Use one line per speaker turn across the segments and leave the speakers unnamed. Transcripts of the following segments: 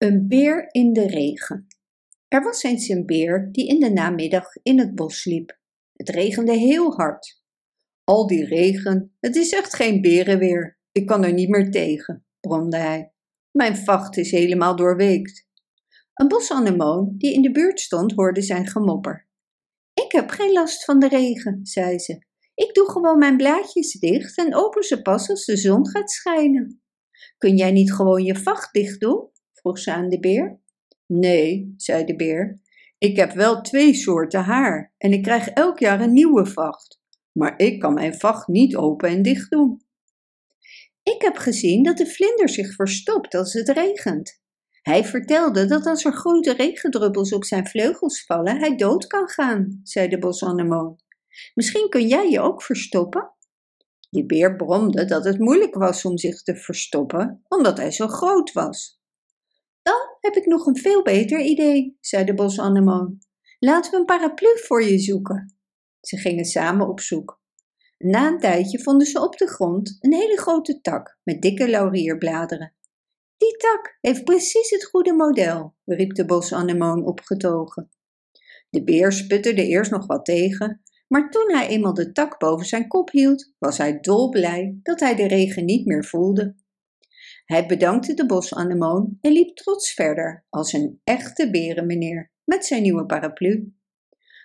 Een beer in de regen. Er was eens een beer die in de namiddag in het bos liep. Het regende heel hard. Al die regen, het is echt geen berenweer. Ik kan er niet meer tegen, bromde hij. Mijn vacht is helemaal doorweekt. Een bosanemoon die in de buurt stond hoorde zijn gemopper. Ik heb geen last van de regen, zei ze. Ik doe gewoon mijn blaadjes dicht en open ze pas als de zon gaat schijnen. Kun jij niet gewoon je vacht dicht doen? Vroeg ze aan de beer. Nee, zei de beer. Ik heb wel twee soorten haar en ik krijg elk jaar een nieuwe vacht. Maar ik kan mijn vacht niet open en dicht doen. Ik heb gezien dat de vlinder zich verstopt als het regent. Hij vertelde dat als er grote regendruppels op zijn vleugels vallen, hij dood kan gaan, zei de bosanemoon. Misschien kun jij je ook verstoppen? De beer bromde dat het moeilijk was om zich te verstoppen, omdat hij zo groot was. Heb ik nog een veel beter idee, zei de bosanemoon. Laten we een paraplu voor je zoeken. Ze gingen samen op zoek. Na een tijdje vonden ze op de grond een hele grote tak met dikke laurierbladeren. Die tak heeft precies het goede model, riep de bosanemoon opgetogen. De beer sputterde eerst nog wat tegen, maar toen hij eenmaal de tak boven zijn kop hield, was hij dolblij dat hij de regen niet meer voelde. Hij bedankte de bosanemoon en liep trots verder als een echte berenmeneer met zijn nieuwe paraplu.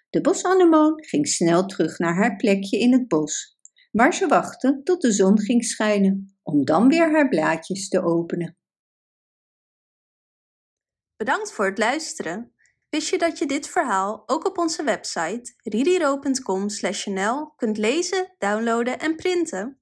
De bosanemoon ging snel terug naar haar plekje in het bos, waar ze wachtte tot de zon ging schijnen, om dan weer haar blaadjes te openen.
Bedankt voor het luisteren. Wist je dat je dit verhaal ook op onze website ririro.com/nl kunt lezen, downloaden en printen?